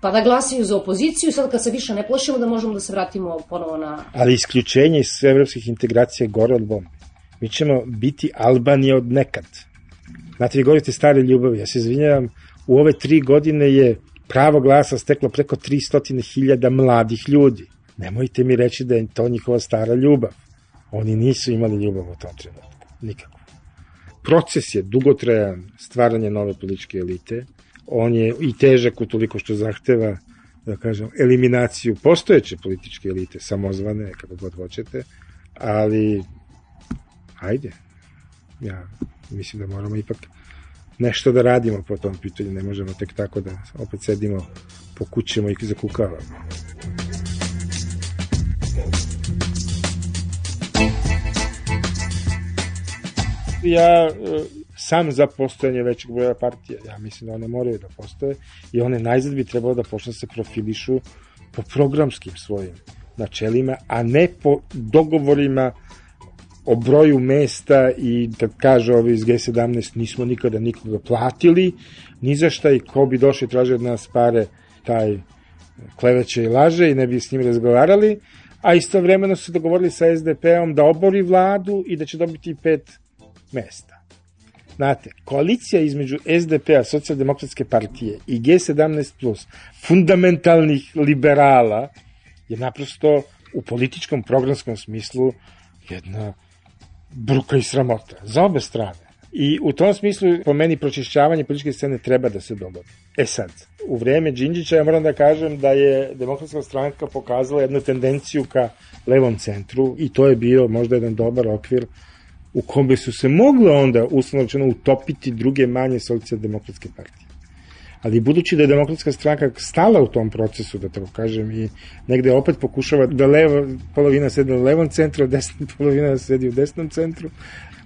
pa da glasaju za opoziciju, sad kad se više ne plašimo da možemo da se vratimo ponovo na... Ali isključenje iz evropskih integracija je gore od bombe. Mi ćemo biti Albanija od nekad. Znate, vi govorite stare ljubavi, ja se izvinjavam, u ove tri godine je pravo glasa steklo preko 300.000 mladih ljudi. Nemojte mi reći da je to njihova stara ljubav. Oni nisu imali ljubav u tom trenutku. Nikako. Proces je dugotrajan stvaranje nove političke elite. On je i težak u toliko što zahteva da kažem, eliminaciju postojeće političke elite, samozvane, kako god hoćete, ali ajde, ja mislim da moramo ipak nešto da radimo po tom pitanju, ne možemo tek tako da opet sedimo po kućama i zakukavamo. Ja e, sam za postojanje većeg broja partija, ja mislim da one moraju da postoje i one najzad bi trebalo da počne da se profilišu po programskim svojim načelima, a ne po dogovorima o broju mesta i kad kaže ovi iz G17 nismo nikada nikoga platili, ni za šta i ko bi došli traži od nas pare, taj kleveće i laže i ne bi s njim razgovarali, a istovremeno su dogovorili sa SDP-om da obori vladu i da će dobiti pet mesta. Znate, koalicija između SDP-a, socijaldemokratske partije i G17+, plus, fundamentalnih liberala, je naprosto u političkom programskom smislu jedna bruka i sramota. Za obe strane. I u tom smislu, po meni, pročišćavanje političke scene treba da se dogodi. E sad, u vreme Đinđića ja moram da kažem da je demokratska stranka pokazala jednu tendenciju ka levom centru i to je bio možda jedan dobar okvir u kom bi su se mogle onda, uslovno utopiti druge manje socijaldemokratske partije. Ali budući da je demokratska stranka stala u tom procesu, da tako kažem, i negde opet pokušava da leva polovina sedi u levom centru, a desna polovina sedi u desnom centru,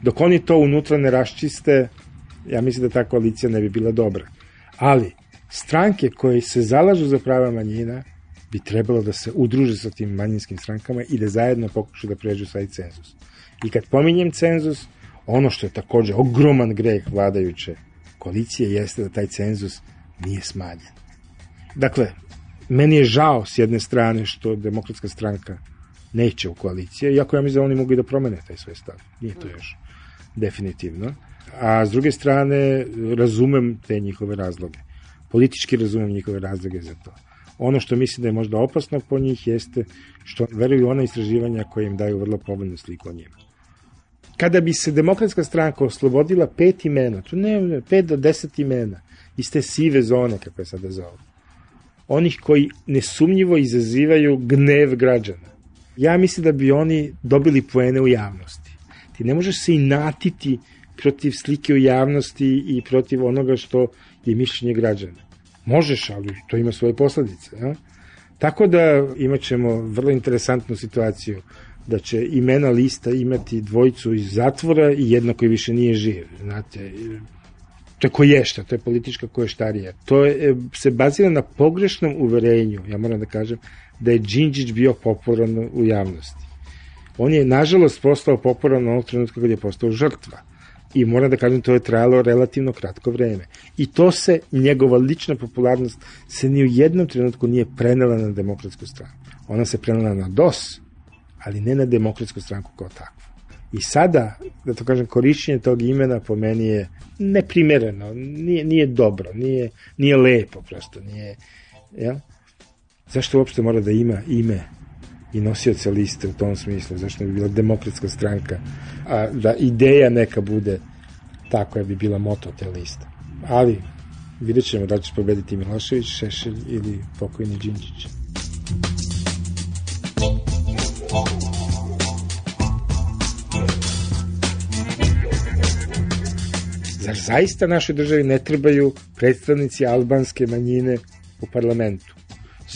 dok oni to unutra ne raščiste, ja mislim da ta koalicija ne bi bila dobra. Ali, stranke koje se zalažu za prava manjina bi trebalo da se udruže sa tim manjinskim strankama i da zajedno pokušaju da pređu taj cenzus. I kad pominjem cenzus, ono što je takođe ogroman greh vladajuće koalicije jeste da taj cenzus nije smanjen. Dakle, meni je žao s jedne strane što demokratska stranka neće u koalicije, iako ja mislim da oni mogu i da promene taj svoj stav. Nije to još definitivno. A s druge strane, razumem te njihove razloge. Politički razumem njihove razloge za to. Ono što mislim da je možda opasno po njih jeste što veruju ona istraživanja koje im daju vrlo povoljnu sliku o njima. Kada bi se demokratska stranka oslobodila pet imena, to ne, pet do deset imena, iz te sive zone, kako je sada zovu. Onih koji nesumnjivo izazivaju gnev građana. Ja mislim da bi oni dobili poene u javnosti. Ti ne možeš se inatiti protiv slike u javnosti i protiv onoga što je mišljenje građana. Možeš, ali to ima svoje posledice. Ja? Tako da imat ćemo vrlo interesantnu situaciju da će imena lista imati dvojicu iz zatvora i jedno koji više nije živ. Znate, to je koješta, to je politička koještarija. To je, e, se bazira na pogrešnom uverenju, ja moram da kažem, da je Đinđić bio popularan u javnosti. On je, nažalost, postao popularan onog trenutka kad je postao žrtva. I moram da kažem, to je trajalo relativno kratko vreme. I to se, njegova lična popularnost, se ni u jednom trenutku nije prenela na demokratsku stranu. Ona se prenela na DOS, ali ne na demokratsku stranku kao takvu. I sada, da to kažem, korišćenje tog imena po meni je neprimereno, nije, nije dobro, nije, nije lepo prosto, nije, ja? Zašto uopšte mora da ima ime i nosioca liste u tom smislu, zašto bi bila demokratska stranka, a da ideja neka bude tako je bi bila moto te liste. Ali, vidjet ćemo da će pobediti Milošević, Šešelj ili pokojni Đinđić. Zar zaista našoj državi ne trebaju predstavnici albanske manjine u parlamentu?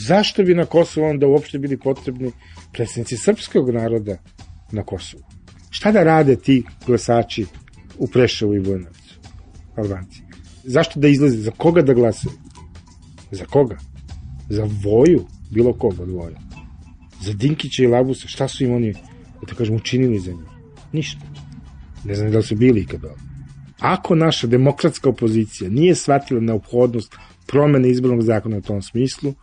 Zašto bi na Kosovu onda uopšte bili potrebni predstavnici srpskog naroda na Kosovu? Šta da rade ti glasači u Preševu i Bujnovcu, Albanci? Zašto da izlaze? Za koga da glasaju? Za koga? Za Voju? Bilo koga od Voja? Za Dinkića i Labusa? Šta su im oni, da kažem, učinili za njih? Ništa. Ne znam da li su bili ikada ovdje. Ako naša demokratska opozicija nije shvatila neophodnost promene izbornog zakona u tom smislu,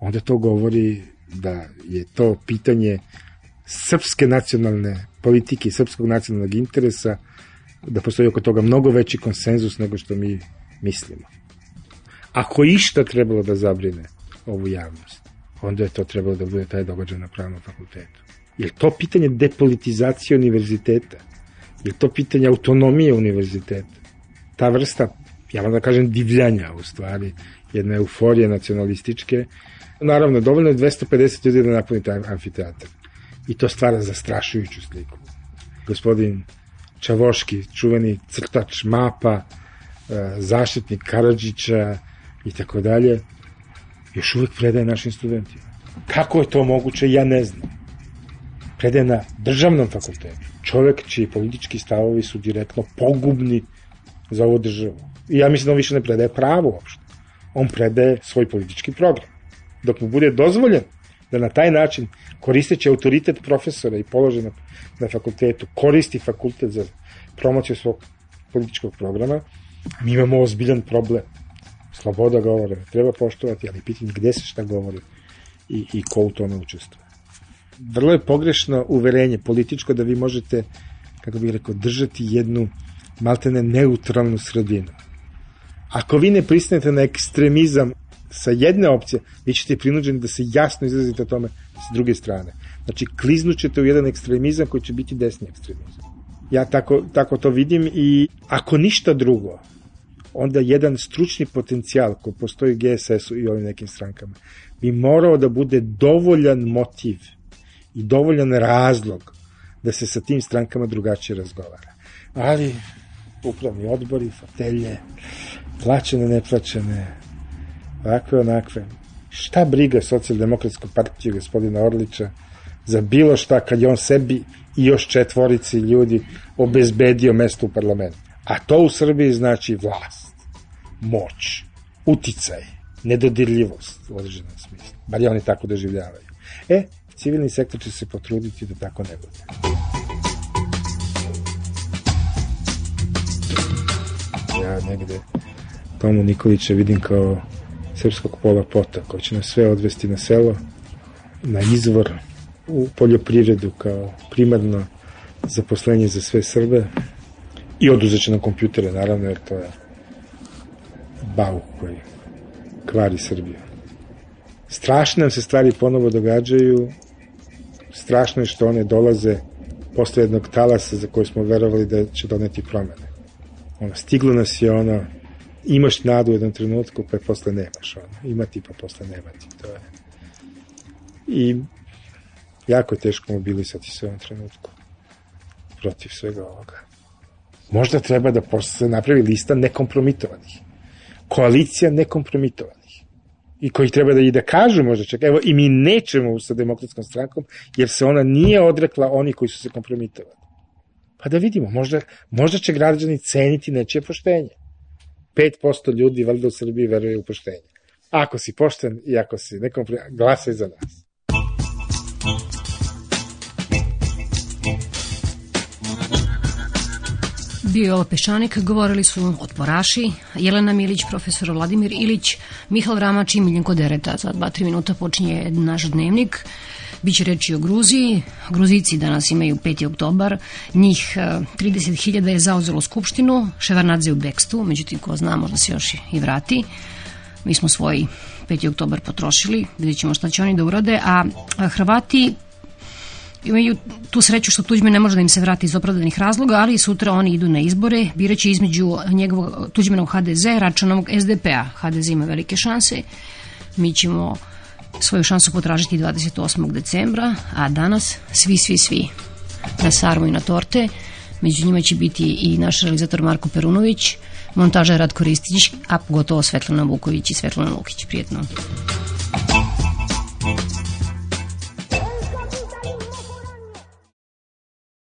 onda to govori da je to pitanje srpske nacionalne politike i srpskog nacionalnog interesa, da postoji oko toga mnogo veći konsenzus nego što mi mislimo. Ako išta trebalo da zabrine ovu javnost, onda je to trebalo da bude taj događaj na pravnom fakultetu. Je to pitanje depolitizacije univerziteta? Je to pitanje autonomije univerziteta? Ta vrsta, ja vam da kažem, divljanja u stvari, jedna euforije nacionalističke. Naravno, dovoljno je 250 ljudi da napuni taj amfiteatar. I to stvara zastrašujuću sliku. Gospodin Čavoški, čuveni crtač mapa, e, zaštitnik Karadžića i tako dalje, još uvek predaje našim studentima. Kako je to moguće, ja ne znam. Predaje na državnom fakultetu. Čovek čiji politički stavovi su direktno pogubni za ovu državu. I ja mislim da on više ne predaje pravo uopšte. On predaje svoj politički program. Dok mu bude dozvoljen da na taj način, koristeći autoritet profesora i položenog na fakultetu, koristi fakultet za promociju svog političkog programa, mi imamo ozbiljan problem. Sloboda govore, treba poštovati, ali pitanje gde se šta govori i, i ko u tome učestvuje. Vrlo je pogrešno uverenje političko da vi možete, kako bih rekao, držati jednu maltene neutralnu sredinu. Ako vi ne pristanete na ekstremizam sa jedne opcije, vi ćete prinuđeni da se jasno izrazite o tome s druge strane. Znači, kliznućete u jedan ekstremizam koji će biti desni ekstremizam. Ja tako, tako to vidim i ako ništa drugo, onda jedan stručni potencijal koji postoji GSS-u i ovim nekim strankama bi morao da bude dovoljan motiv i dovoljan razlog da se sa tim strankama drugačije razgovara. Ali upravni odbori, fotelje, plaćene, neplaćene, ovakve, onakve. Šta briga socijaldemokratsku partiju gospodina Orlića za bilo šta kad je on sebi i još četvorici ljudi obezbedio mesto u parlamentu. A to u Srbiji znači vlast, moć, uticaj, nedodirljivost u određenom smislu. Bar je oni tako doživljavaju. E, civilni sektor će se potruditi da tako ne bude. Ja negde Tomu Nikolića vidim kao srpskog pola pota, koji će nas sve odvesti na selo, na izvor, u poljoprivredu kao primarno zaposlenje za sve Srbe i oduzet će nam kompjutere, naravno, jer to je bauk koji kvari Srbiju. Strašne nam se stvari ponovo događaju, strašno je što one dolaze posle jednog talasa za koje smo verovali da će doneti promene. Ono, stiglo nas je ono, imaš nadu u jednom trenutku, pa posle nemaš. Ono. Imati, pa posle nemati. To je. I jako je teško mobilisati se u ovom trenutku protiv svega ovoga. Možda treba da se napravi lista nekompromitovanih. Koalicija nekompromitovanih. I koji treba da i da kažu možda čak, evo i mi nećemo sa demokratskom strankom, jer se ona nije odrekla oni koji su se kompromitovali. Pa da vidimo, možda, možda će građani ceniti nečije poštenje. 5% ljudi valjda u Srbiji veruje u poštenje. Ako si pošten i ako si nekom glasaj za nas. Bio je ovo Pešanik, govorili su otporaši, Jelena Milić, profesor Vladimir Ilić, Mihal Vramač i Miljenko Dereta. Za 2-3 minuta počinje naš dnevnik. Biće reći o Gruziji. Gruzici danas imaju 5. oktobar. Njih 30.000 je zauzelo skupštinu. Ševarnadze u bekstu, međutim ko zna možda se još i vrati. Mi smo svoj 5. oktobar potrošili, vidjet ćemo šta će oni da urade, a Hrvati imaju tu sreću što Tuđman ne može da im se vrati iz opravdanih razloga, ali sutra oni idu na izbore, biraće između njegovog Tuđmanog HDZ, Račanovog SDP-a. HDZ ima velike šanse. Mi ćemo svoju šansu potražiti 28. decembra, a danas svi, svi, svi na sarmu i na torte. Među njima će biti i naš realizator Marko Perunović, montaža Radko Ristić, a pogotovo Svetlana Vuković i Svetlana Lukić. Prijetno.